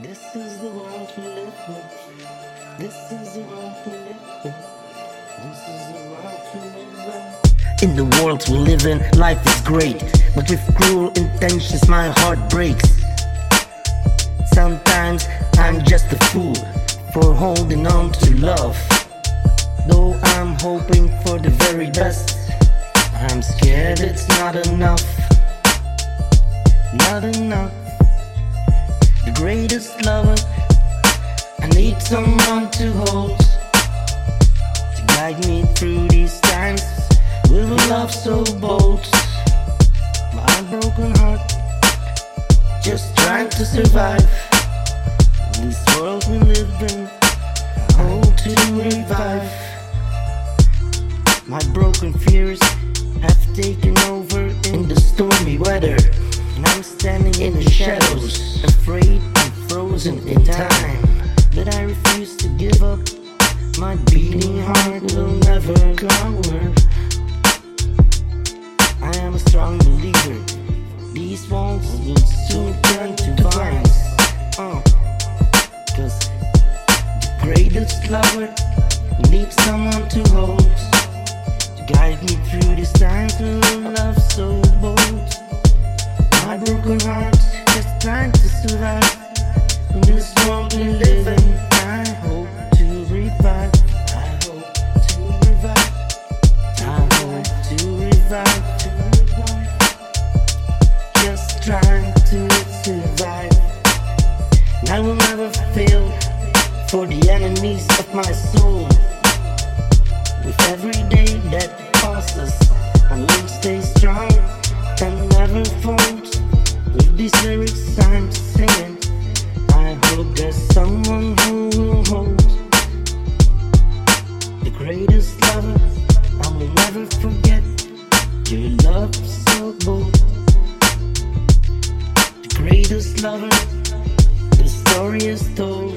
This is the world we live in. This is the world we live in. This is the world we live in. In the world we live in, life is great. But with cruel intentions, my heart breaks. Sometimes I'm just a fool for holding on to love. Though I'm hoping for the very best, I'm scared it's not enough. Not enough the greatest lover. I need someone to hold to guide me through these times with a love so bold. My broken heart, just trying to survive in this world we live in. I hope to revive. My broken fears frozen in time. But I refuse to give up. My beating heart will never cower. I am a strong believer. These walls will soon turn to vines. Uh, Cause the greatest lover needs someone to hold. To guide me through these times with love so bold. My broken heart just trying to survive Just trying to survive. I will never fail for the enemies of my soul. With every day that passes, I will stay strong and never fold. With these lyrics greatest lover, the story is told.